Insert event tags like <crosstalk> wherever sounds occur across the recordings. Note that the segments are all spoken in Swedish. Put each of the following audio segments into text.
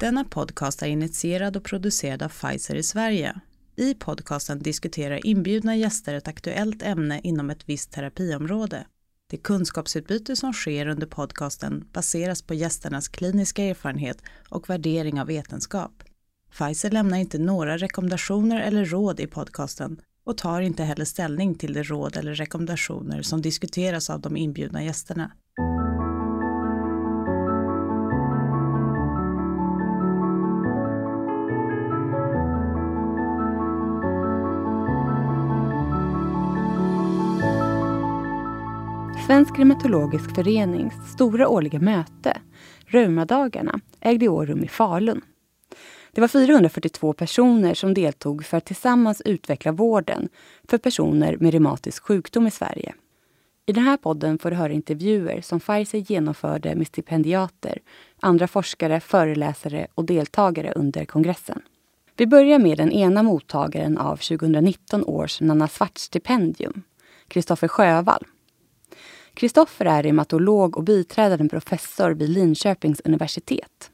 Denna podcast är initierad och producerad av Pfizer i Sverige. I podcasten diskuterar inbjudna gäster ett aktuellt ämne inom ett visst terapiområde. Det kunskapsutbyte som sker under podcasten baseras på gästernas kliniska erfarenhet och värdering av vetenskap. Pfizer lämnar inte några rekommendationer eller råd i podcasten och tar inte heller ställning till de råd eller rekommendationer som diskuteras av de inbjudna gästerna. Svensk reumatologisk förenings stora årliga möte, Reumadagarna, ägde i år rum i Falun. Det var 442 personer som deltog för att tillsammans utveckla vården för personer med reumatisk sjukdom i Sverige. I den här podden får du höra intervjuer som Pfizer genomförde med stipendiater, andra forskare, föreläsare och deltagare under kongressen. Vi börjar med den ena mottagaren av 2019 års Nanna Svart-stipendium, Kristoffer Sjövall. Kristoffer är reumatolog och biträdande professor vid Linköpings universitet.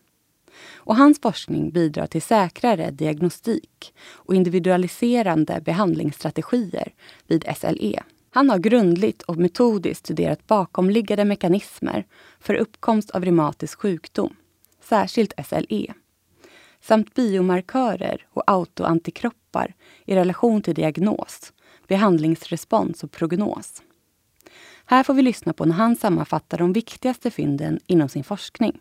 Och hans forskning bidrar till säkrare diagnostik och individualiserande behandlingsstrategier vid SLE. Han har grundligt och metodiskt studerat bakomliggande mekanismer för uppkomst av reumatisk sjukdom, särskilt SLE, samt biomarkörer och autoantikroppar i relation till diagnos, behandlingsrespons och prognos. Här får vi lyssna på när han sammanfattar de viktigaste fynden inom sin forskning.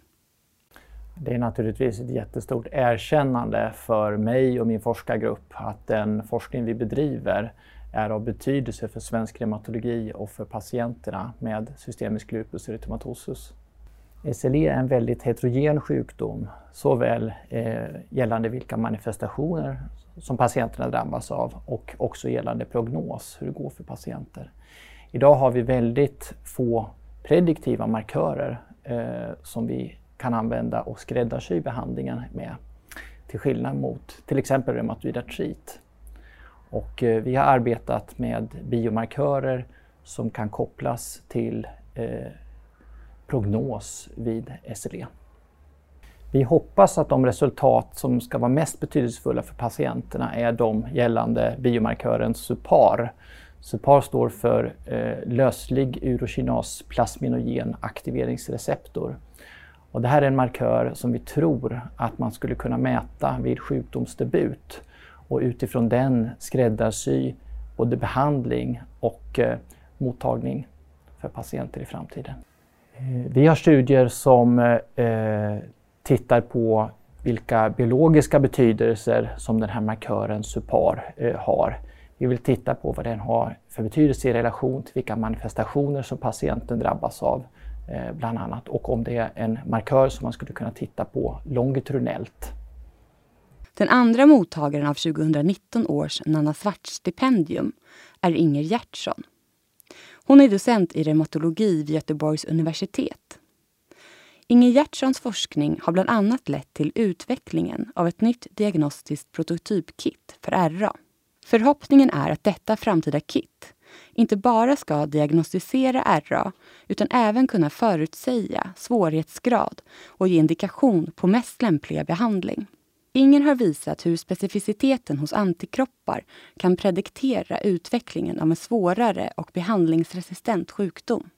Det är naturligtvis ett jättestort erkännande för mig och min forskargrupp att den forskning vi bedriver är av betydelse för svensk reumatologi och för patienterna med systemisk lupus erythematosus. SLE är en väldigt heterogen sjukdom, såväl eh, gällande vilka manifestationer som patienterna drabbas av och också gällande prognos, hur det går för patienter. Idag har vi väldigt få prediktiva markörer eh, som vi kan använda och skräddarsy behandlingen med. Till skillnad mot till exempel reumatoid artrit. Och eh, vi har arbetat med biomarkörer som kan kopplas till eh, prognos vid SLE. Vi hoppas att de resultat som ska vara mest betydelsefulla för patienterna är de gällande biomarkören SUPAR SUPAR står för eh, löslig urokinas-plasminogen aktiveringsreceptor. Och det här är en markör som vi tror att man skulle kunna mäta vid sjukdomsdebut och utifrån den skräddarsy både behandling och eh, mottagning för patienter i framtiden. Eh, vi har studier som eh, tittar på vilka biologiska betydelser som den här markören SUPAR eh, har vi vill titta på vad den har för betydelse i relation till vilka manifestationer som patienten drabbas av eh, bland annat och om det är en markör som man skulle kunna titta på longitudinellt. Den andra mottagaren av 2019 års Nanna Svartz-stipendium är Inger Gertsson. Hon är docent i reumatologi vid Göteborgs universitet. Inger Gertssons forskning har bland annat lett till utvecklingen av ett nytt diagnostiskt prototypkit för RA. Förhoppningen är att detta framtida kit inte bara ska diagnostisera RA utan även kunna förutsäga svårighetsgrad och ge indikation på mest lämpliga behandling. Ingen har visat hur specificiteten hos antikroppar kan prediktera utvecklingen av en svårare och behandlingsresistent sjukdom.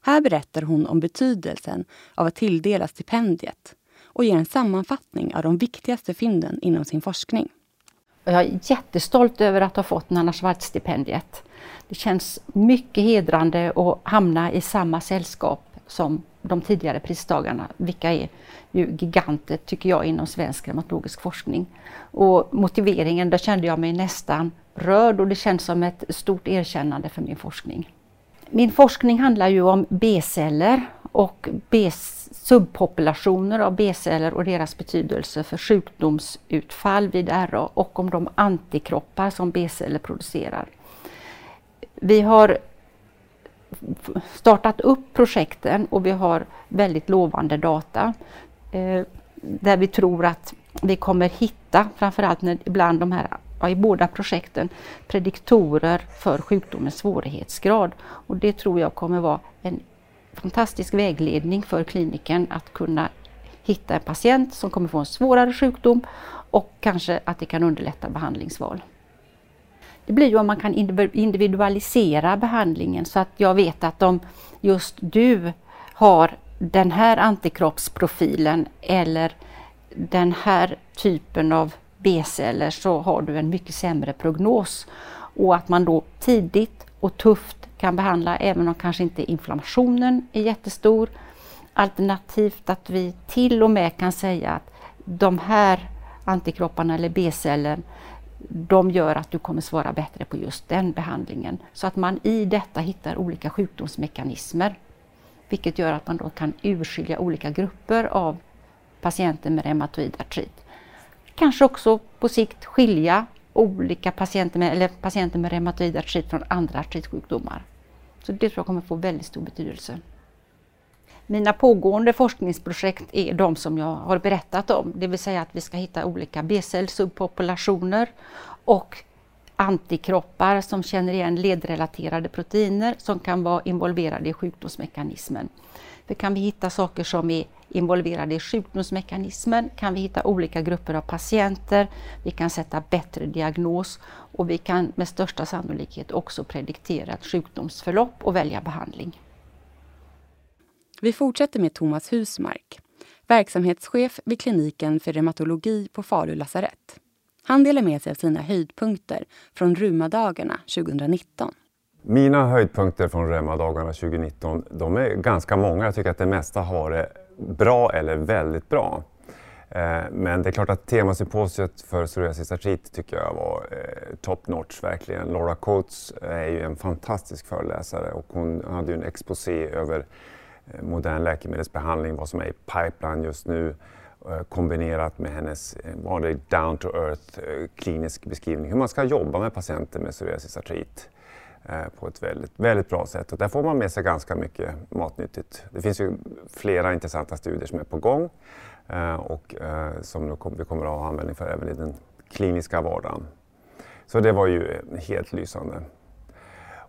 Här berättar hon om betydelsen av att tilldela stipendiet och ger en sammanfattning av de viktigaste fynden inom sin forskning. Jag är jättestolt över att ha fått Nanna Schwartz-stipendiet. Det känns mycket hedrande att hamna i samma sällskap som de tidigare pristagarna, vilka är ju giganter tycker jag inom svensk reumatologisk forskning. Och motiveringen, där kände jag mig nästan rörd och det känns som ett stort erkännande för min forskning. Min forskning handlar ju om B-celler och subpopulationer av B-celler och deras betydelse för sjukdomsutfall vid RA och om de antikroppar som B-celler producerar. Vi har startat upp projekten och vi har väldigt lovande data eh, där vi tror att vi kommer hitta, framförallt när, bland de här ja, i båda projekten, prediktorer för sjukdomens svårighetsgrad. Och det tror jag kommer vara en fantastisk vägledning för kliniken att kunna hitta en patient som kommer få en svårare sjukdom och kanske att det kan underlätta behandlingsval. Det blir ju om man kan individualisera behandlingen så att jag vet att om just du har den här antikroppsprofilen eller den här typen av B-celler så har du en mycket sämre prognos. Och att man då tidigt och tufft kan behandla även om kanske inte inflammationen är jättestor. Alternativt att vi till och med kan säga att de här antikropparna eller B-celler de gör att du kommer svara bättre på just den behandlingen. Så att man i detta hittar olika sjukdomsmekanismer. Vilket gör att man då kan urskilja olika grupper av patienter med reumatoid artrit. Kanske också på sikt skilja olika patienter med, eller patienter med reumatoid artrit från andra artritsjukdomar. Så det tror jag kommer få väldigt stor betydelse. Mina pågående forskningsprojekt är de som jag har berättat om, det vill säga att vi ska hitta olika B-cellsubpopulationer och antikroppar som känner igen ledrelaterade proteiner som kan vara involverade i sjukdomsmekanismen. För kan vi hitta saker som är involverade i sjukdomsmekanismen kan vi hitta olika grupper av patienter, vi kan sätta bättre diagnos och vi kan med största sannolikhet också prediktera ett sjukdomsförlopp och välja behandling. Vi fortsätter med Thomas Husmark, verksamhetschef vid kliniken för reumatologi på Falu lasarett. Han delar med sig av sina höjdpunkter från Rumadagarna 2019. Mina höjdpunkter från Reumadagarna 2019, de är ganska många. Jag tycker att det mesta har det bra eller väldigt bra. Eh, men det är klart att temasymposiet för psoriasis artrit tycker jag var eh, top notch verkligen. Laura Coates eh, är ju en fantastisk föreläsare och hon hade ju en exposé över eh, modern läkemedelsbehandling, vad som är i pipeline just nu kombinerat med hennes vanliga down to earth klinisk beskrivning hur man ska jobba med patienter med psoriasis artrit. Eh, på ett väldigt, väldigt bra sätt. Och där får man med sig ganska mycket matnyttigt. Det finns ju flera intressanta studier som är på gång eh, och eh, som vi kommer att ha användning för även i den kliniska vardagen. Så det var ju helt lysande.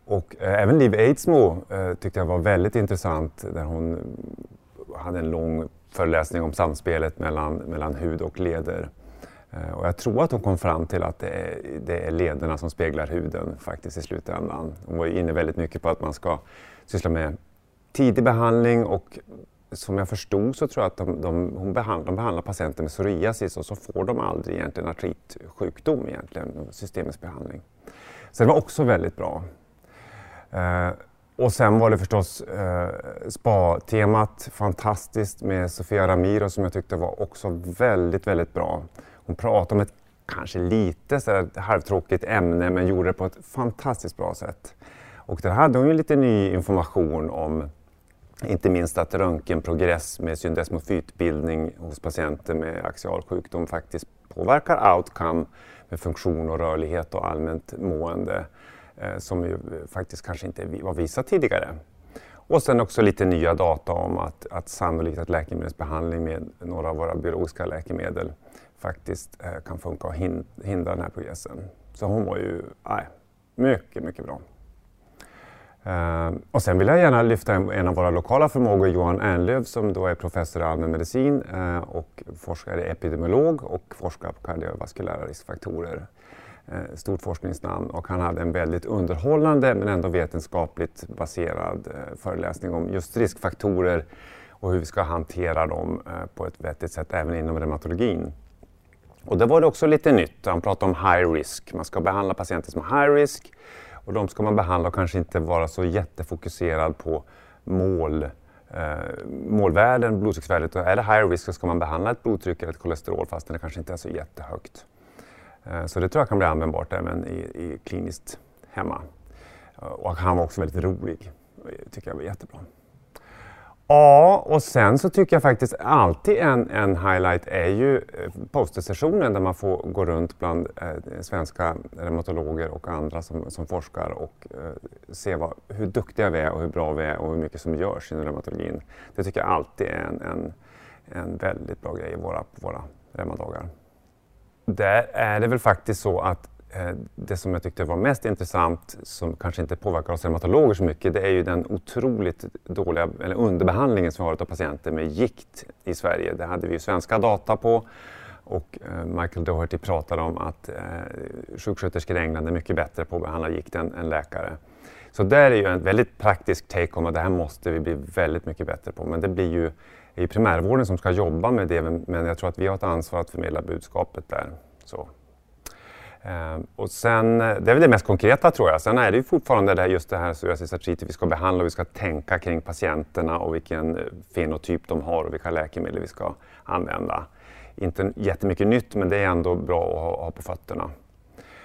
Och även Liv Eidsmo tyckte jag var väldigt intressant där hon hade en lång föreläsning om samspelet mellan, mellan hud och leder. Eh, och jag tror att hon kom fram till att det är, det är lederna som speglar huden faktiskt i slutändan. Hon var inne väldigt mycket på att man ska syssla med tidig behandling och som jag förstod så tror jag att de, de, hon behandlar, de behandlar patienter med psoriasis och så får de aldrig egentligen artritsjukdom egentligen, systemisk behandling. Så det var också väldigt bra. Eh, och sen var det förstås eh, spa-temat fantastiskt med Sofia Ramiro som jag tyckte var också väldigt, väldigt bra. Hon pratade om ett kanske lite så här halvtråkigt ämne men gjorde det på ett fantastiskt bra sätt. Och där hade hon ju lite ny information om inte minst att röntgenprogress med syndesmofytbildning hos patienter med axial sjukdom faktiskt påverkar outcome med funktion och rörlighet och allmänt mående eh, som ju faktiskt kanske inte var visat tidigare. Och sen också lite nya data om att, att sannolikt att läkemedelsbehandling med några av våra biologiska läkemedel faktiskt eh, kan funka och hindra den här progressen. Så hon var ju nej, mycket, mycket bra. Uh, och sen vill jag gärna lyfta en, en, av våra lokala förmågor, Johan Ernlöf som då är professor i allmänmedicin uh, eh, och forskare epidemiolog och forskar på kardiovaskulära riskfaktorer. Uh, stort forskningsnamn och han hade en väldigt underhållande men ändå vetenskapligt baserad föreläsning om just riskfaktorer och hur vi ska hantera dem på ett vettigt sätt även inom reumatologin. Och där var det också lite nytt. Han pratade om high risk. Man ska behandla patienter som har high risk och de ska man behandla och kanske inte vara så jättefokuserad på mål, eh, målvärden, blodtrycksvärdet. Och Är det high risk så ska man behandla ett blodtryck eller ett kolesterol fast det kanske inte är så jättehögt. Eh, så det tror jag kan bli användbart även i, i kliniskt hemma. Eh, och han var också väldigt rolig. Det tycker jag var jättebra. Ja, och sen så tycker jag faktiskt alltid en, en highlight är ju eh, postersessionen där man får gå runt bland eh, svenska reumatologer och andra som, som forskar och eh, se vad, hur duktiga vi är och hur bra vi är och hur mycket som görs inom reumatologin. Det tycker jag alltid är en, en, en väldigt bra grej i våra, våra reumadagar. Där är det väl faktiskt så att Eh, det som jag tyckte var mest intressant, som kanske inte påverkar oss reumatologer så mycket, det är ju den otroligt dåliga, eller underbehandlingen som vi har av patienter med gikt i Sverige. Det hade vi ju svenska data på och eh, Michael Doherty pratade om att eh, sjuksköterskor i England är mycket bättre på att behandla gikt än, än läkare. Så där är ju en väldigt praktisk take home och det här måste vi bli väldigt mycket bättre på. Men det blir ju, är ju primärvården som ska jobba med det, men jag tror att vi har ett ansvar att förmedla budskapet där. Så. Ehm, och sen, eh, det är väl det mest konkreta tror jag. Sen är det ju fortfarande det just det här psoriasis artritis vi ska behandla och vi ska tänka kring patienterna och vilken eh, fenotyp de har och vilka läkemedel vi ska använda inte jättemycket nytt men det är ändå bra att ha, ha på fötterna.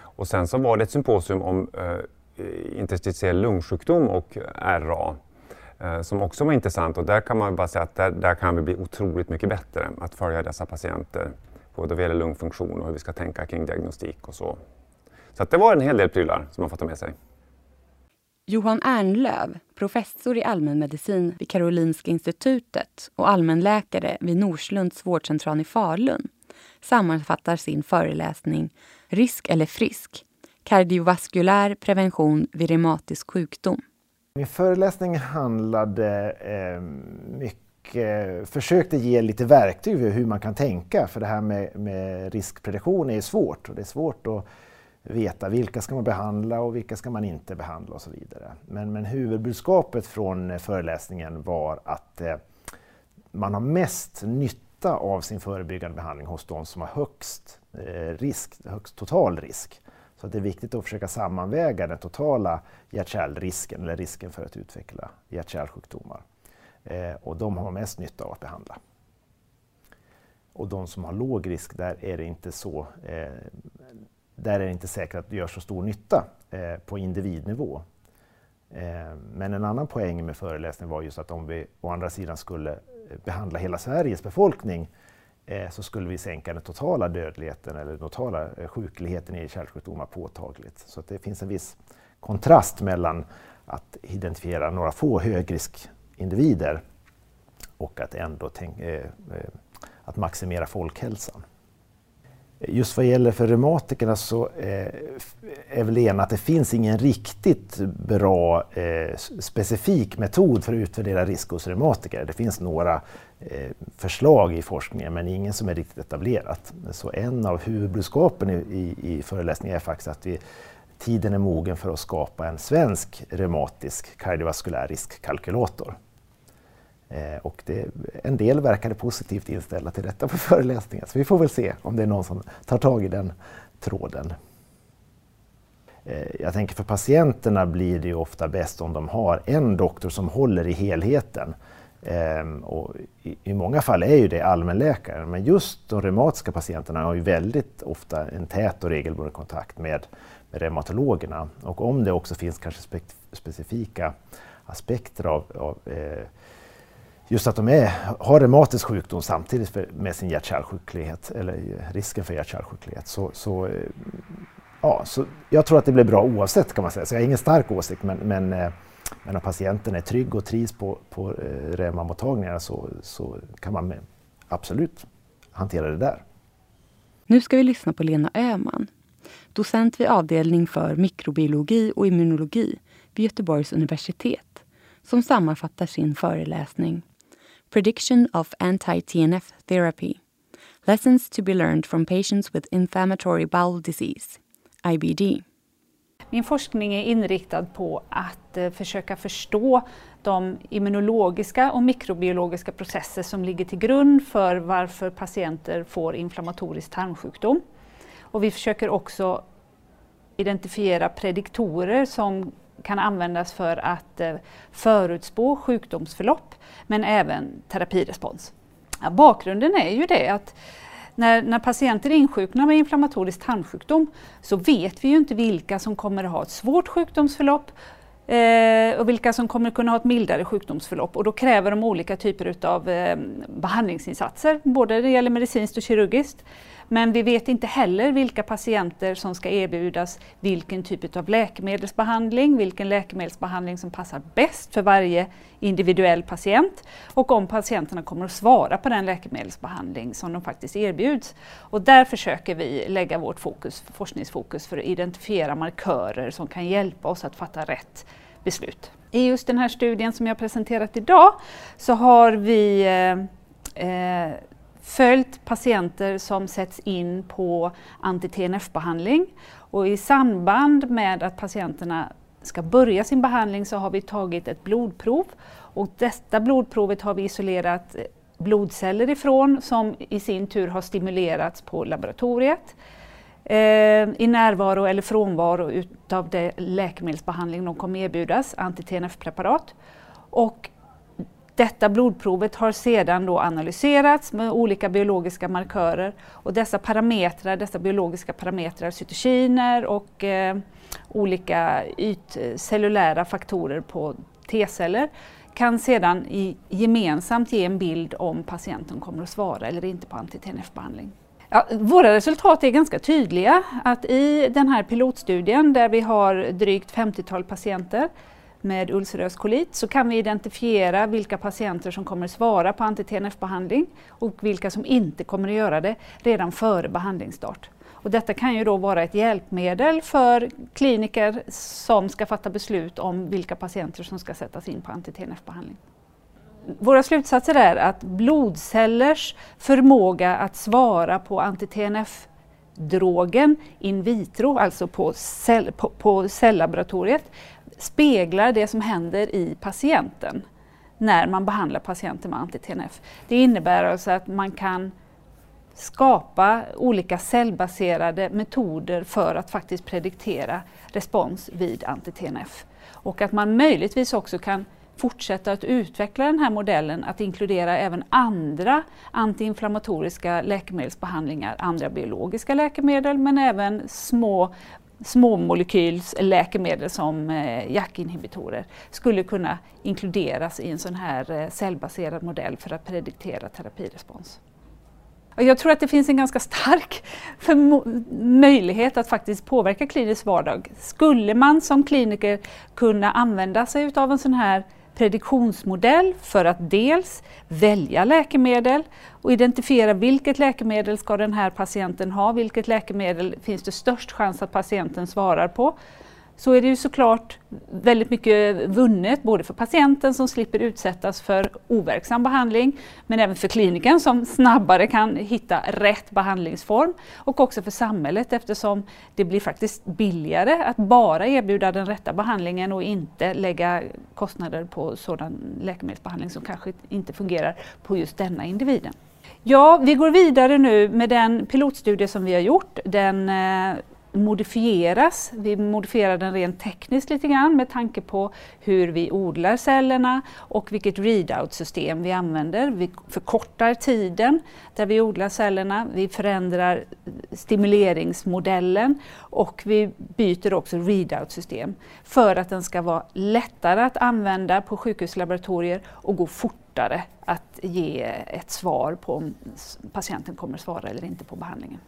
Och sen så var det ett symposium om eh, eh interstitiell lungsjukdom och RA eh, som också var intressant och där kan man bara säga att där, där, kan vi bli otroligt mycket bättre att följa dessa patienter både vad gäller lungfunktion och hur vi ska tänka kring diagnostik och så. Så det var en hel del prylar som man får ta med sig. Johan Ernlöv, professor i allmänmedicin vid Karolinska institutet och allmänläkare vid Norslunds vårdcentral i Falun, sammanfattar sin föreläsning Risk eller frisk? Kardiovaskulär prevention vid reumatisk sjukdom. Min föreläsning handlade eh, mycket, Eh, försökte ge lite verktyg för hur man kan tänka, för det här med, med riskprediktion är svårt och det är svårt att veta vilka ska man behandla och vilka ska man inte behandla och så vidare. Men, men huvudbudskapet från föreläsningen var att eh, man har mest nytta av sin förebyggande behandling hos de som har högst eh, risk, högst total risk. Så det är viktigt att försöka sammanväga den totala hjärt-kärlrisken, eller risken för att utveckla hjärt-kärlsjukdomar. Eh, och de har mest nytta av att behandla. Och de som har låg risk, där är det inte så eh, där är det inte säkert att det gör så stor nytta eh, på individnivå. Eh, men en annan poäng med föreläsningen var just att om vi å andra sidan skulle eh, behandla hela Sveriges befolkning eh, så skulle vi sänka den totala dödligheten eller den totala eh, sjukligheten i kärlsjukdomar påtagligt. Så det finns en viss kontrast mellan att identifiera några få individer och att ändå tänk, eh, eh, att maximera folkhälsan. Just vad gäller för reumatikerna så eh, är väl en ena att det finns ingen riktigt bra eh, specifik metod för att utvärdera risk hos reumatiker. Det finns några eh, förslag i forskningen men ingen som är riktigt etablerat. Så en av huvudbudskapen i, i, i föreläsningen är faktiskt att vi, tiden är mogen för att skapa en svensk reumatisk kardiovaskulär riskkalkylator. Eh, och det, en del verkade positivt inställda till detta på föreläsningen, så vi får väl se om det är någon som tar tag i den tråden. Eh, jag tänker för patienterna blir det ju ofta bäst om de har en doktor som håller i helheten. Ehm, och i, i, många fall är ju det allmänläkaren, men just de reumatiska patienterna har ju väldigt ofta en tät och regelbunden kontakt med, med reumatologerna. Och om det också finns kanske spe, specifika aspekter av, av eh, just att de är, har reumatisk sjukdom samtidigt för, med sin hjärt-kärlsjuklighet, eller eh, risken för hjärt-kärlsjuklighet. Så, så, eh, ja, så jag tror att det blir bra oavsett kan man säga. Så jag har ingen stark åsikt men, men, eh, men om patienten är trygg och trivs på, på reumamottagningarna så, så kan man absolut hantera det där. Nu ska vi lyssna på Lena Öhman, docent vid avdelning för mikrobiologi och immunologi vid Göteborgs universitet, som sammanfattar sin föreläsning Prediction of anti-TNF therapy. Lessons to be learned from patients with inflammatory bowel disease, IBD. Min forskning är inriktad på att eh, försöka förstå de immunologiska och mikrobiologiska processer som ligger till grund för varför patienter får inflammatorisk tarmsjukdom. Och vi försöker också identifiera prediktorer som kan användas för att eh, förutspå sjukdomsförlopp men även terapirespons. Ja, bakgrunden är ju det att när, när patienter insjuknar med inflammatorisk tarmsjukdom så vet vi ju inte vilka som kommer att ha ett svårt sjukdomsförlopp eh, och vilka som kommer kunna ha ett mildare sjukdomsförlopp och då kräver de olika typer av eh, behandlingsinsatser, både när det gäller medicinskt och kirurgiskt. Men vi vet inte heller vilka patienter som ska erbjudas vilken typ av läkemedelsbehandling, vilken läkemedelsbehandling som passar bäst för varje individuell patient och om patienterna kommer att svara på den läkemedelsbehandling som de faktiskt erbjuds. Och där försöker vi lägga vårt fokus, forskningsfokus för att identifiera markörer som kan hjälpa oss att fatta rätt beslut. I just den här studien som jag presenterat idag så har vi eh, eh följt patienter som sätts in på anti-TNF-behandling och i samband med att patienterna ska börja sin behandling så har vi tagit ett blodprov och detta blodprovet har vi isolerat blodceller ifrån som i sin tur har stimulerats på laboratoriet eh, i närvaro eller frånvaro utav den läkemedelsbehandling de kommer erbjudas, anti-TNF-preparat. Och detta blodprovet har sedan då analyserats med olika biologiska markörer och dessa parametrar, dessa biologiska parametrar, cytokiner och eh, olika ytcellulära faktorer på T-celler kan sedan i, gemensamt ge en bild om patienten kommer att svara eller inte på anti-TNF-behandling. Ja, våra resultat är ganska tydliga. Att I den här pilotstudien där vi har drygt 50-tal patienter med ulcerös kolit så kan vi identifiera vilka patienter som kommer svara på anti-TNF-behandling och vilka som inte kommer att göra det redan före behandlingsstart. Och detta kan ju då vara ett hjälpmedel för kliniker som ska fatta beslut om vilka patienter som ska sättas in på anti-TNF-behandling. Våra slutsatser är att blodcellers förmåga att svara på anti-TNF-drogen in vitro, alltså på, cell, på, på cellaboratoriet, speglar det som händer i patienten när man behandlar patienten med anti-TNF. Det innebär alltså att man kan skapa olika cellbaserade metoder för att faktiskt prediktera respons vid anti-TNF. Och att man möjligtvis också kan fortsätta att utveckla den här modellen att inkludera även andra antiinflammatoriska läkemedelsbehandlingar, andra biologiska läkemedel men även små småmolekylsläkemedel eh, som eh, JAK-inhibitorer skulle kunna inkluderas i en sån här eh, cellbaserad modell för att prediktera terapirespons. Jag tror att det finns en ganska stark möjlighet att faktiskt påverka klinisk vardag. Skulle man som kliniker kunna använda sig av en sån här prediktionsmodell för att dels välja läkemedel och identifiera vilket läkemedel ska den här patienten ha, vilket läkemedel finns det störst chans att patienten svarar på så är det ju såklart väldigt mycket vunnet både för patienten som slipper utsättas för overksam behandling men även för kliniken som snabbare kan hitta rätt behandlingsform och också för samhället eftersom det blir faktiskt billigare att bara erbjuda den rätta behandlingen och inte lägga kostnader på sådan läkemedelsbehandling som kanske inte fungerar på just denna individen. Ja, vi går vidare nu med den pilotstudie som vi har gjort. Den eh, modifieras. Vi modifierar den rent tekniskt lite grann med tanke på hur vi odlar cellerna och vilket readout-system vi använder. Vi förkortar tiden där vi odlar cellerna, vi förändrar stimuleringsmodellen och vi byter också readout-system för att den ska vara lättare att använda på sjukhuslaboratorier och gå fortare att ge ett svar på om patienten kommer svara eller inte på behandlingen.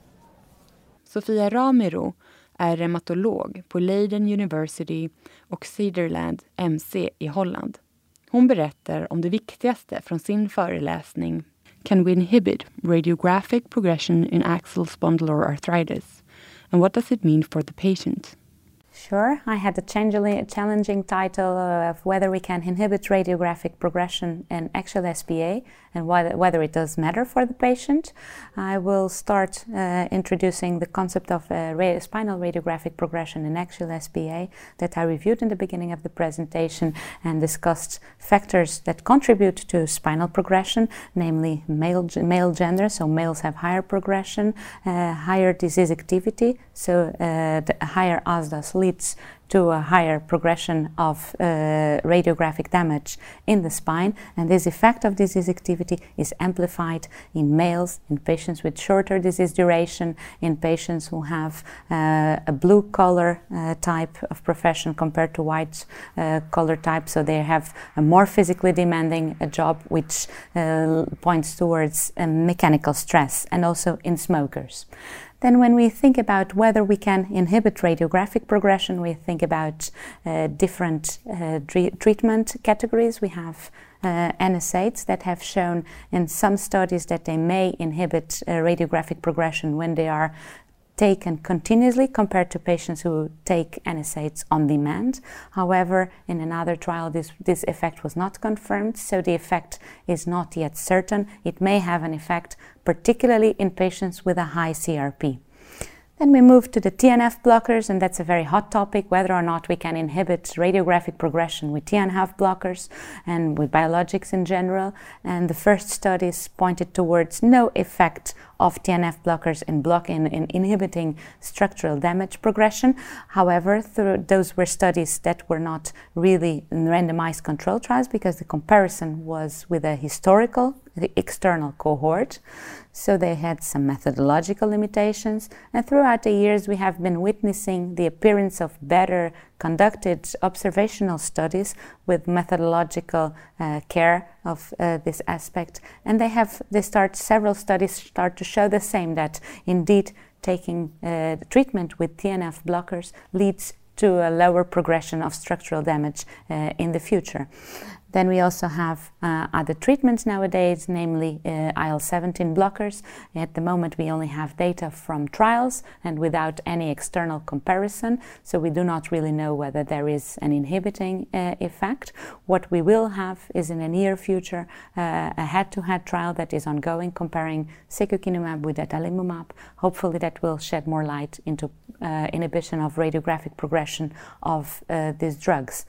Sofia Ramiro är reumatolog på Leiden University och Cederland MC i Holland. Hon berättar om det viktigaste från sin föreläsning Can we inhibit radiographic progression in axial spondyloarthritis? And what does it mean for the patient? Sure. I had a challenging title of whether we can inhibit radiographic progression in axial SPA and whether it does matter for the patient. I will start uh, introducing the concept of uh, spinal radiographic progression in axial SPA that I reviewed in the beginning of the presentation and discussed factors that contribute to spinal progression, namely male, male gender, so males have higher progression, uh, higher disease activity, so uh, the higher ASDAS leads to a higher progression of uh, radiographic damage in the spine. And this effect of disease activity is amplified in males, in patients with shorter disease duration, in patients who have uh, a blue collar uh, type of profession compared to white collar type. So they have a more physically demanding job, which points towards mechanical stress, and also in smokers. Then, when we think about whether we can inhibit radiographic progression, we think about uh, different uh, treatment categories. We have uh, NSAIDs that have shown in some studies that they may inhibit uh, radiographic progression when they are taken continuously compared to patients who take NSAIDs on demand. However, in another trial, this, this effect was not confirmed, so the effect is not yet certain. It may have an effect, particularly in patients with a high CRP. Then we move to the TNF blockers, and that's a very hot topic whether or not we can inhibit radiographic progression with TNF blockers and with biologics in general. And the first studies pointed towards no effect of TNF blockers in, blocking in inhibiting structural damage progression. However, those were studies that were not really randomized control trials because the comparison was with a historical the external cohort. So they had some methodological limitations. And throughout the years, we have been witnessing the appearance of better conducted observational studies with methodological uh, care of uh, this aspect. And they have, they start, several studies start to show the same that indeed taking uh, treatment with TNF blockers leads to a lower progression of structural damage uh, in the future. Then we also have uh, other treatments nowadays, namely uh, IL 17 blockers. At the moment, we only have data from trials and without any external comparison, so we do not really know whether there is an inhibiting uh, effect. What we will have is in the near future uh, a head to head trial that is ongoing comparing secukinumab with adalimumab. Hopefully, that will shed more light into uh, inhibition of radiographic progression of uh, these drugs.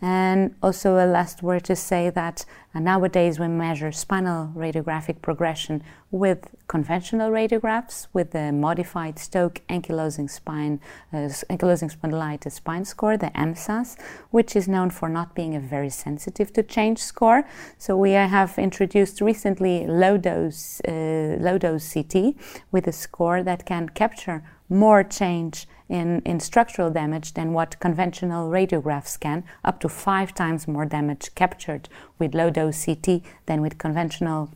And also, a last word to say that uh, nowadays we measure spinal radiographic progression with conventional radiographs, with the modified Stoke ankylosing spine, uh, ankylosing spondylitis spine score, the EMSAS, which is known for not being a very sensitive to change score. So we have introduced recently low dose, uh, low dose CT with a score that can capture more change in, in structural damage than what conventional radiographs can, up to five times more damage captured with low dose CT than with conventional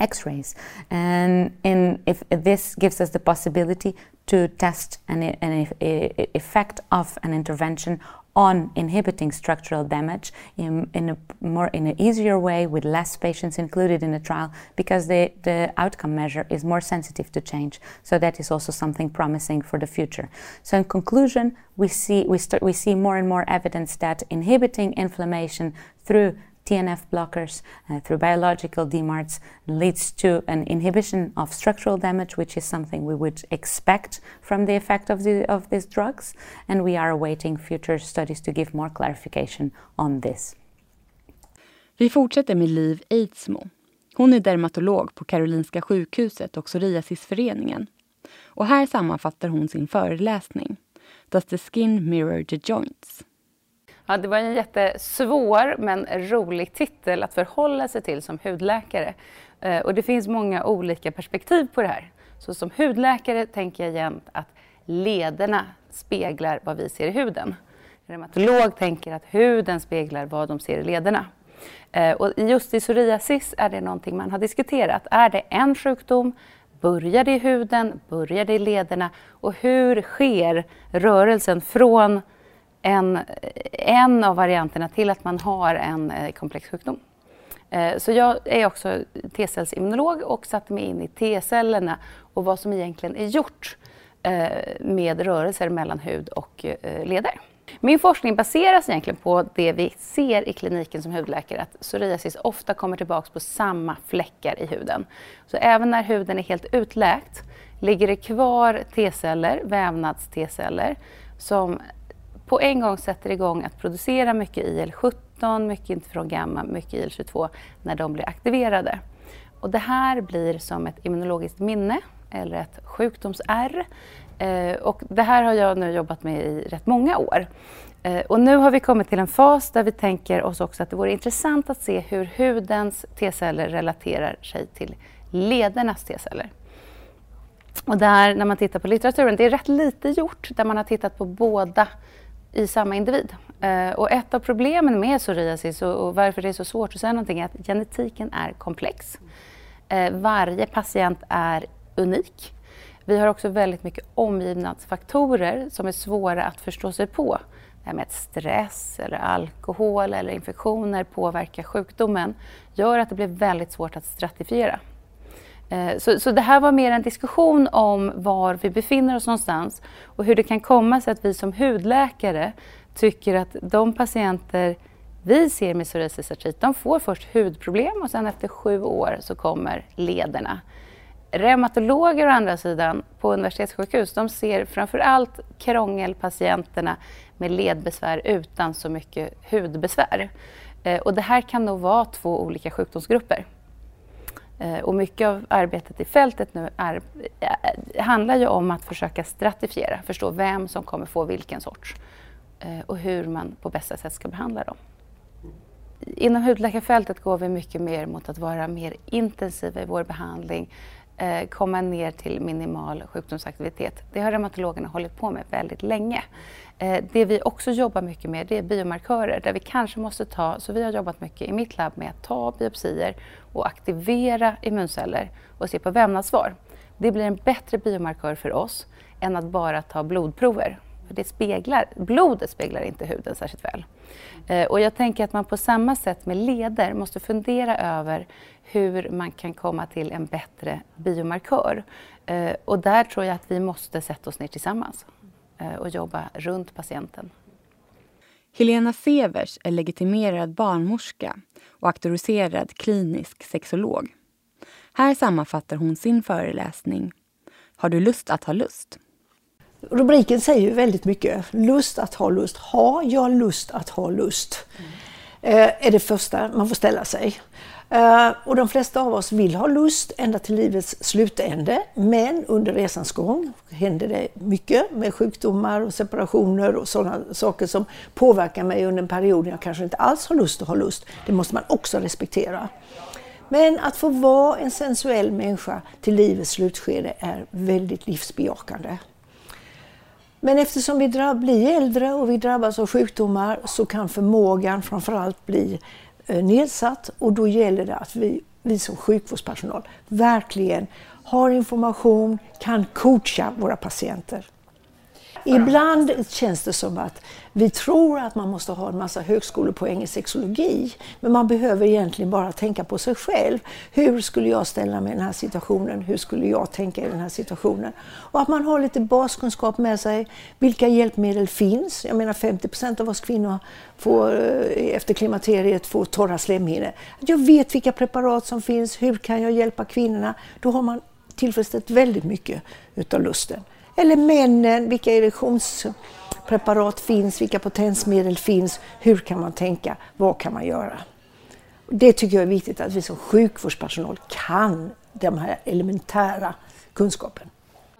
X-rays. And in, if this gives us the possibility to test an, an effect of an intervention on inhibiting structural damage in, in, a more in an easier way with less patients included in the trial because the, the outcome measure is more sensitive to change. So that is also something promising for the future. So in conclusion, we see we, start, we see more and more evidence that inhibiting inflammation through TNF blockers uh, through biological DMARDs leads to an inhibition of structural damage, which is something we would expect from the effect of, the, of these drugs. And we are awaiting future studies to give more clarification on this. Vi fortsätter med Liv Eidsmo. Hon är dermatolog på Karolinska sjukhuset och Psoriasisföreningen. Och här sammanfattar hon sin föreläsning Does the skin mirror the joints? Ja, det var en jättesvår men rolig titel att förhålla sig till som hudläkare. Eh, och det finns många olika perspektiv på det här. Så som hudläkare tänker jag jämt att lederna speglar vad vi ser i huden. En reumatolog tänker att huden speglar vad de ser i lederna. Eh, och just i psoriasis är det någonting man har diskuterat. Är det en sjukdom? Börjar det i huden? Börjar det i lederna? Och hur sker rörelsen från en, en av varianterna till att man har en eh, komplex sjukdom. Eh, så jag är också T-cellsimmunolog och satte mig in i T-cellerna och vad som egentligen är gjort eh, med rörelser mellan hud och leder. Min forskning baseras egentligen på det vi ser i kliniken som hudläkare, att psoriasis ofta kommer tillbaka på samma fläckar i huden. Så även när huden är helt utläkt ligger det kvar T-celler, vävnads-T-celler, som på en gång sätter igång att producera mycket IL-17, mycket interferon gamma, mycket IL-22 när de blir aktiverade. Och det här blir som ett immunologiskt minne eller ett sjukdomsärr. Eh, och det här har jag nu jobbat med i rätt många år. Eh, och nu har vi kommit till en fas där vi tänker oss också att det vore intressant att se hur hudens T-celler relaterar sig till ledernas T-celler. Och där, när man tittar på litteraturen, det är rätt lite gjort där man har tittat på båda i samma individ. Eh, och ett av problemen med psoriasis och, varför det är så svårt att säga någonting är att genetiken är komplex. Eh, varje patient är unik. Vi har också väldigt mycket omgivnadsfaktorer som är svåra att förstå sig på. Det här med att stress, eller alkohol eller infektioner påverkar sjukdomen gör att det blir väldigt svårt att stratifiera. Eh, så, så det här var mer en diskussion om var vi befinner oss någonstans och hur det kan komma sig att vi som hudläkare tycker att de patienter vi ser med psoriasis artrit, de får först hudproblem och sen efter sju år så kommer lederna. Reumatologer å andra sidan på universitetssjukhus, de ser framför allt krångelpatienterna med ledbesvär utan så mycket hudbesvär. Eh, och det här kan nog vara två olika sjukdomsgrupper. Eh, och mycket av arbetet i fältet nu är, eh, handlar ju om att försöka stratifiera, förstå vem som kommer få vilken sorts eh, och hur man på bästa sätt ska behandla dem. Inom hudläkarfältet går vi mycket mer mot att vara mer intensiva i vår behandling, Eh, komma ner till minimal sjukdomsaktivitet. Det har reumatologerna hållit på med väldigt länge. Eh, det vi också jobbar mycket med det är biomarkörer där vi kanske måste ta, så vi har jobbat mycket i mitt labb med att ta biopsier och aktivera immunceller och se på vävnadssvar. Det blir en bättre biomarkör för oss än att bara ta blodprover. För det speglar, blodet speglar inte huden särskilt väl. Eh, och jag tänker att man på samma sätt med leder måste fundera över hur man kan komma till en bättre biomarkör. Eh, och där tror jag att vi måste sätta oss ner tillsammans eh, och jobba runt patienten. Helena Severs är legitimerad barnmorska och auktoriserad klinisk sexolog. Här sammanfattar hon sin föreläsning Har du lust att ha lust? Rubriken säger ju väldigt mycket. Lust att ha lust. Har jag lust att ha lust? Mm. Eh, är det första man får ställa sig. Eh, och de flesta av oss vill ha lust ända till livets slutände. Men under resans gång händer det mycket med sjukdomar och separationer och sådana saker som påverkar mig under en period när jag kanske inte alls har lust att ha lust. Det måste man också respektera. Men att få vara en sensuell människa till livets slutskede är väldigt livsbejakande. Men eftersom vi blir äldre och vi drabbas av sjukdomar så kan förmågan framförallt bli eh, nedsatt och då gäller det att vi, vi som sjukvårdspersonal verkligen har information, kan coacha våra patienter. Ibland känns det som att vi tror att man måste ha en massa högskolepoäng i sexologi, men man behöver egentligen bara tänka på sig själv. Hur skulle jag ställa mig i den här situationen? Hur skulle jag tänka i den här situationen? Och att man har lite baskunskap med sig. Vilka hjälpmedel finns? Jag menar 50 procent av oss kvinnor får, eh, efter klimakteriet får torra slemhinnor. Jag vet vilka preparat som finns. Hur kan jag hjälpa kvinnorna? Då har man tillfredsställt väldigt mycket utav lusten. Eller männen, vilka erektions preparat finns, vilka potensmedel finns, hur kan man tänka, vad kan man göra? Det tycker jag är viktigt att vi som sjukvårdspersonal kan de här elementära kunskapen.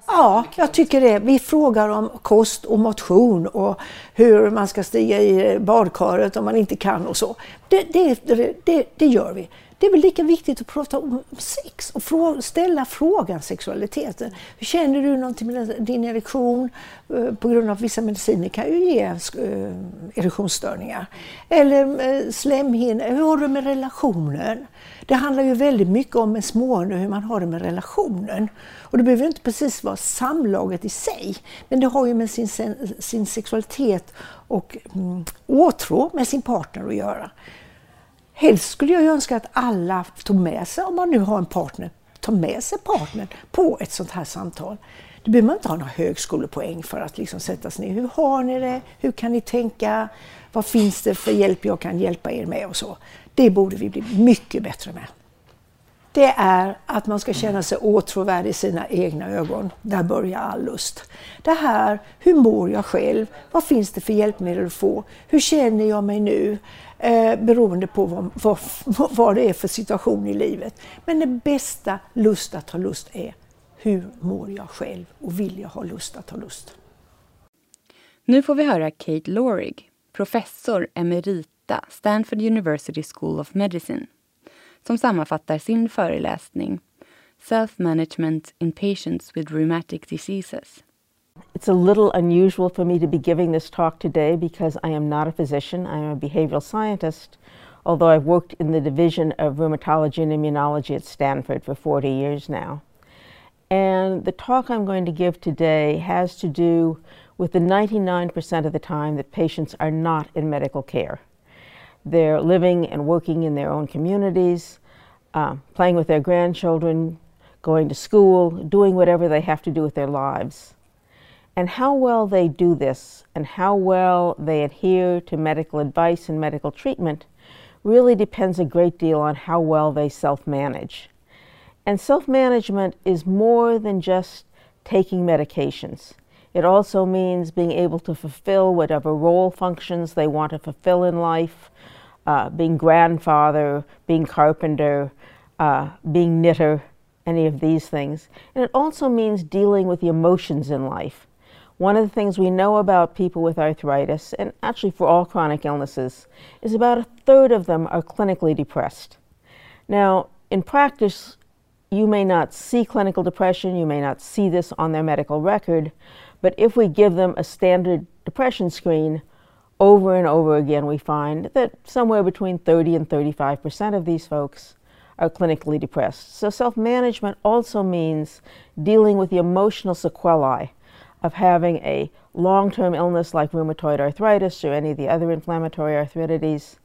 Ja, jag tycker det. Vi frågar om kost och motion och hur man ska stiga i badkaret om man inte kan och så. Det, det, det, det gör vi. Det är väl lika viktigt att prata om sex och frå ställa frågan sexualiteten. Hur känner du någonting med din erektion? Eh, på grund av vissa mediciner kan ju ge eh, erektionsstörningar. Eller eh, slemhinnor. Hur har du med relationen? Det handlar ju väldigt mycket om en smående hur man har det med relationen. Och det behöver inte precis vara samlaget i sig, men det har ju med sin, sin sexualitet och mm, åtrå med sin partner att göra. Helst skulle jag önska att alla tog med sig, om man nu har en partner, tar med sig partnern på ett sånt här samtal. Det behöver man inte ha några högskolepoäng för att liksom sätta sig ner. Hur har ni det? Hur kan ni tänka? Vad finns det för hjälp jag kan hjälpa er med? och så. Det borde vi bli mycket bättre med. Det är att man ska känna sig åtråvärd i sina egna ögon. Där börjar all lust. Det här, hur mår jag själv? Vad finns det för hjälpmedel att få? Hur känner jag mig nu? eh, beroende på vad, vad, <laughs> vad det är för situation i livet. Men det bästa lust att ha lust är hur mår jag själv och vill jag ha lust att ha lust? Nu får vi höra Kate Lorig, professor emerita, Stanford University School of Medicine, som sammanfattar sin föreläsning Self-Management in Patients with Rheumatic Diseases. It's a little unusual for me to be giving this talk today because I am not a physician, I am a behavioral scientist, although I've worked in the division of rheumatology and immunology at Stanford for 40 years now. And the talk I'm going to give today has to do with the 99% of the time that patients are not in medical care. They're living and working in their own communities, uh, playing with their grandchildren, going to school, doing whatever they have to do with their lives. And how well they do this and how well they adhere to medical advice and medical treatment really depends a great deal on how well they self manage. And self management is more than just taking medications. It also means being able to fulfill whatever role functions they want to fulfill in life, uh, being grandfather, being carpenter, uh, being knitter, any of these things. And it also means dealing with the emotions in life. One of the things we know about people with arthritis, and actually for all chronic illnesses, is about a third of them are clinically depressed. Now, in practice, you may not see clinical depression, you may not see this on their medical record, but if we give them a standard depression screen, over and over again, we find that somewhere between 30 and 35 percent of these folks are clinically depressed. So, self management also means dealing with the emotional sequelae of having a long term illness like rheumatoid arthritis or any of the other inflammatory arthritides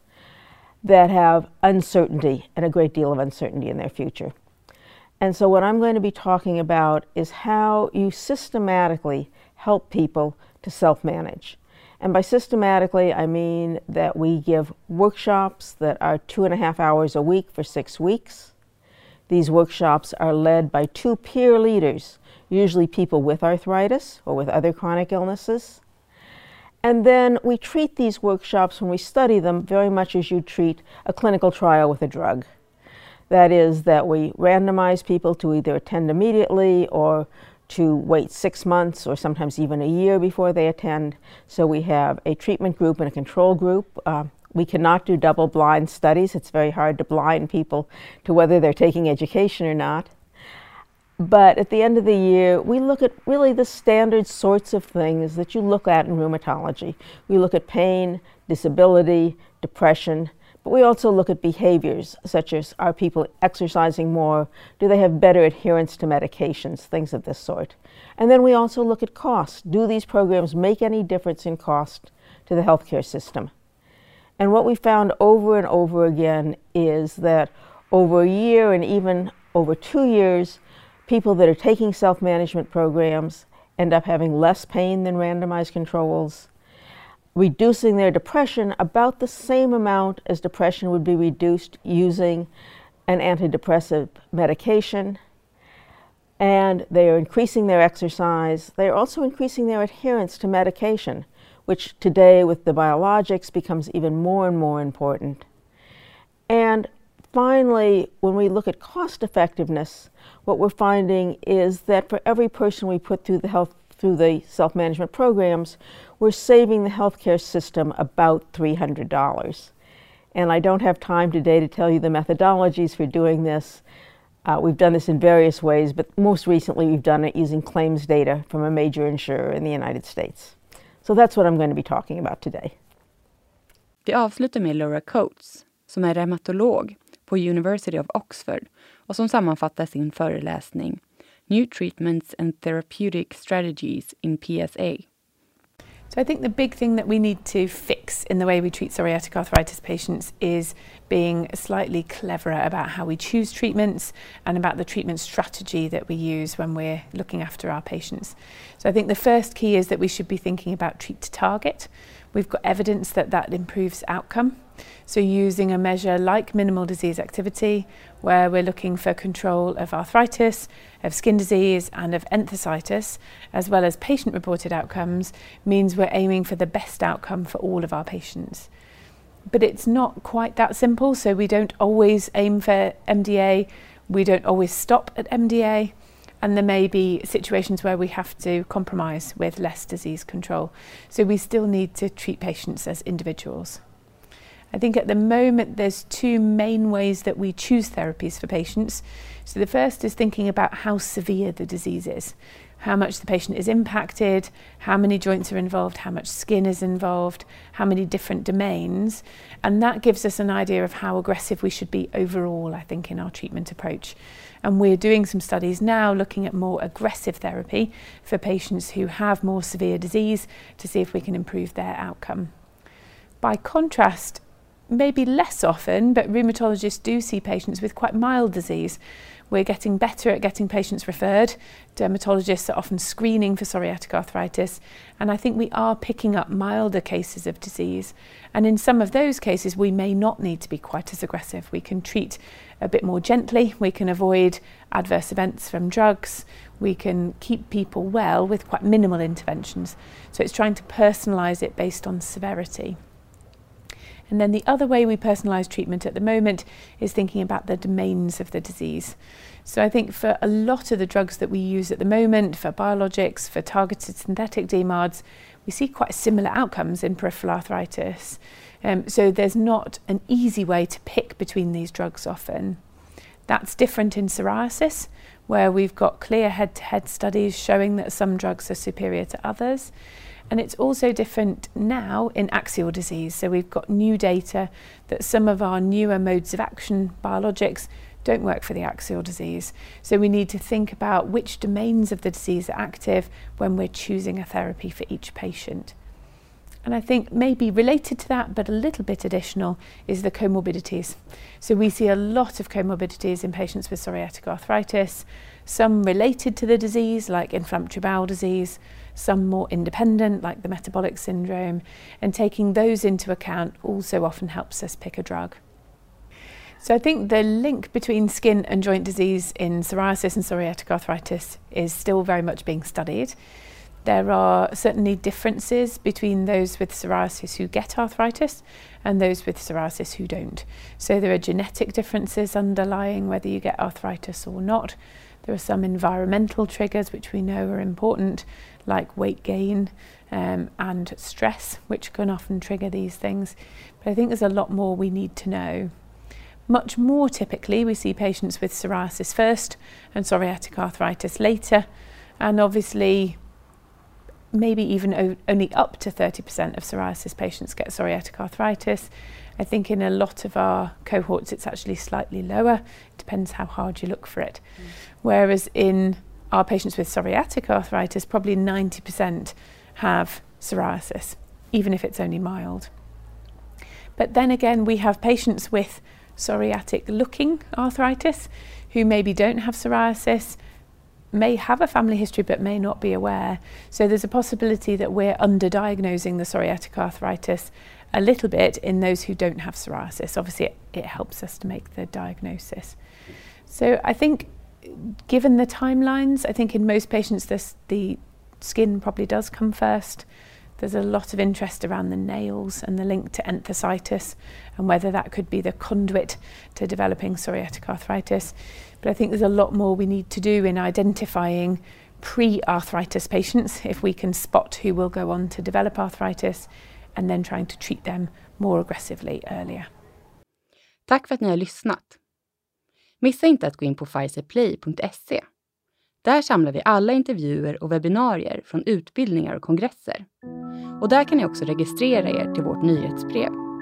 that have uncertainty and a great deal of uncertainty in their future. And so, what I'm going to be talking about is how you systematically help people to self manage. And by systematically, I mean that we give workshops that are two and a half hours a week for six weeks. These workshops are led by two peer leaders, usually people with arthritis or with other chronic illnesses. And then we treat these workshops when we study them very much as you treat a clinical trial with a drug. That is, that we randomize people to either attend immediately or to wait six months or sometimes even a year before they attend. So we have a treatment group and a control group. Uh, we cannot do double blind studies. It's very hard to blind people to whether they're taking education or not. But at the end of the year, we look at really the standard sorts of things that you look at in rheumatology. We look at pain, disability, depression, but we also look at behaviors such as are people exercising more? Do they have better adherence to medications? Things of this sort. And then we also look at cost. Do these programs make any difference in cost to the healthcare system? And what we found over and over again is that over a year and even over two years, people that are taking self management programs end up having less pain than randomized controls reducing their depression about the same amount as depression would be reduced using an antidepressive medication. And they are increasing their exercise. They are also increasing their adherence to medication, which today with the biologics becomes even more and more important. And finally, when we look at cost effectiveness, what we're finding is that for every person we put through the health through the self-management programs, we're saving the healthcare system about $300. And I don't have time today to tell you the methodologies for doing this. Uh, we've done this in various ways, but most recently we've done it using claims data from a major insurer in the United States. So that's what I'm going to be talking about today. Vi avslutar med Laura Coates, som är reumatolog på University of Oxford och som sammanfattar sin föreläsning New Treatments and Therapeutic Strategies in PSA. So I think the big thing that we need to fix in the way we treat psoriatic arthritis patients is being slightly cleverer about how we choose treatments and about the treatment strategy that we use when we're looking after our patients. So I think the first key is that we should be thinking about treat to target. We've got evidence that that improves outcome. So using a measure like minimal disease activity, where we're looking for control of arthritis, of skin disease and of enthesitis, as well as patient reported outcomes, means we're aiming for the best outcome for all of our patients. But it's not quite that simple, so we don't always aim for MDA, we don't always stop at MDA. And there may be situations where we have to compromise with less disease control. So we still need to treat patients as individuals. I think at the moment there's two main ways that we choose therapies for patients. So the first is thinking about how severe the disease is, how much the patient is impacted, how many joints are involved, how much skin is involved, how many different domains. And that gives us an idea of how aggressive we should be overall, I think, in our treatment approach. And we're doing some studies now looking at more aggressive therapy for patients who have more severe disease to see if we can improve their outcome. By contrast, maybe less often, but rheumatologists do see patients with quite mild disease. We're getting better at getting patients referred. Dermatologists are often screening for psoriatic arthritis, and I think we are picking up milder cases of disease. And in some of those cases, we may not need to be quite as aggressive. We can treat a bit more gently, we can avoid adverse events from drugs, we can keep people well with quite minimal interventions. So it's trying to personalise it based on severity. And then the other way we personalise treatment at the moment is thinking about the domains of the disease. So I think for a lot of the drugs that we use at the moment, for biologics, for targeted synthetic DMARDs, we see quite similar outcomes in peripheral arthritis. Um, so there's not an easy way to pick between these drugs often. That's different in psoriasis, where we've got clear head-to-head studies showing that some drugs are superior to others. And it's also different now in axial disease. So we've got new data that some of our newer modes of action biologics don't work for the axial disease. So we need to think about which domains of the disease are active when we're choosing a therapy for each patient. And I think maybe related to that, but a little bit additional, is the comorbidities. So we see a lot of comorbidities in patients with psoriatic arthritis, some related to the disease, like inflammatory bowel disease, some more independent, like the metabolic syndrome, and taking those into account also often helps us pick a drug. So I think the link between skin and joint disease in psoriasis and psoriatic arthritis is still very much being studied. There are certainly differences between those with psoriasis who get arthritis and those with psoriasis who don't. So there are genetic differences underlying whether you get arthritis or not. There are some environmental triggers which we know are important, like weight gain um, and stress, which can often trigger these things. But I think there's a lot more we need to know. Much more typically, we see patients with psoriasis first and psoriatic arthritis later, and obviously maybe even only up to 30% of psoriasis patients get psoriatic arthritis. I think in a lot of our cohorts it's actually slightly lower, it depends how hard you look for it. Mm. Whereas in our patients with psoriatic arthritis, probably 90% have psoriasis, even if it's only mild. But then again, we have patients with psoriatic looking arthritis who maybe don't have psoriasis, may have a family history but may not be aware. So there's a possibility that we're underdiagnosing the psoriatic arthritis a little bit in those who don't have psoriasis. Obviously, it, it helps us to make the diagnosis. So I think, given the timelines, I think in most patients this, the skin probably does come first. There's a lot of interest around the nails and the link to enthesitis and whether that could be the conduit to developing psoriatic arthritis. But I think there's a lot more we need to do in identifying pre-arthritis patients if we can spot who will go on to develop arthritis and then trying to treat them more aggressively earlier. Tack för att ni har lyssnat. Missa inte att gå in på pfizerplay.se. Där samlar vi alla intervjuer och webbinarier från utbildningar och kongresser. Och där kan ni också registrera er till vårt nyhetsbrev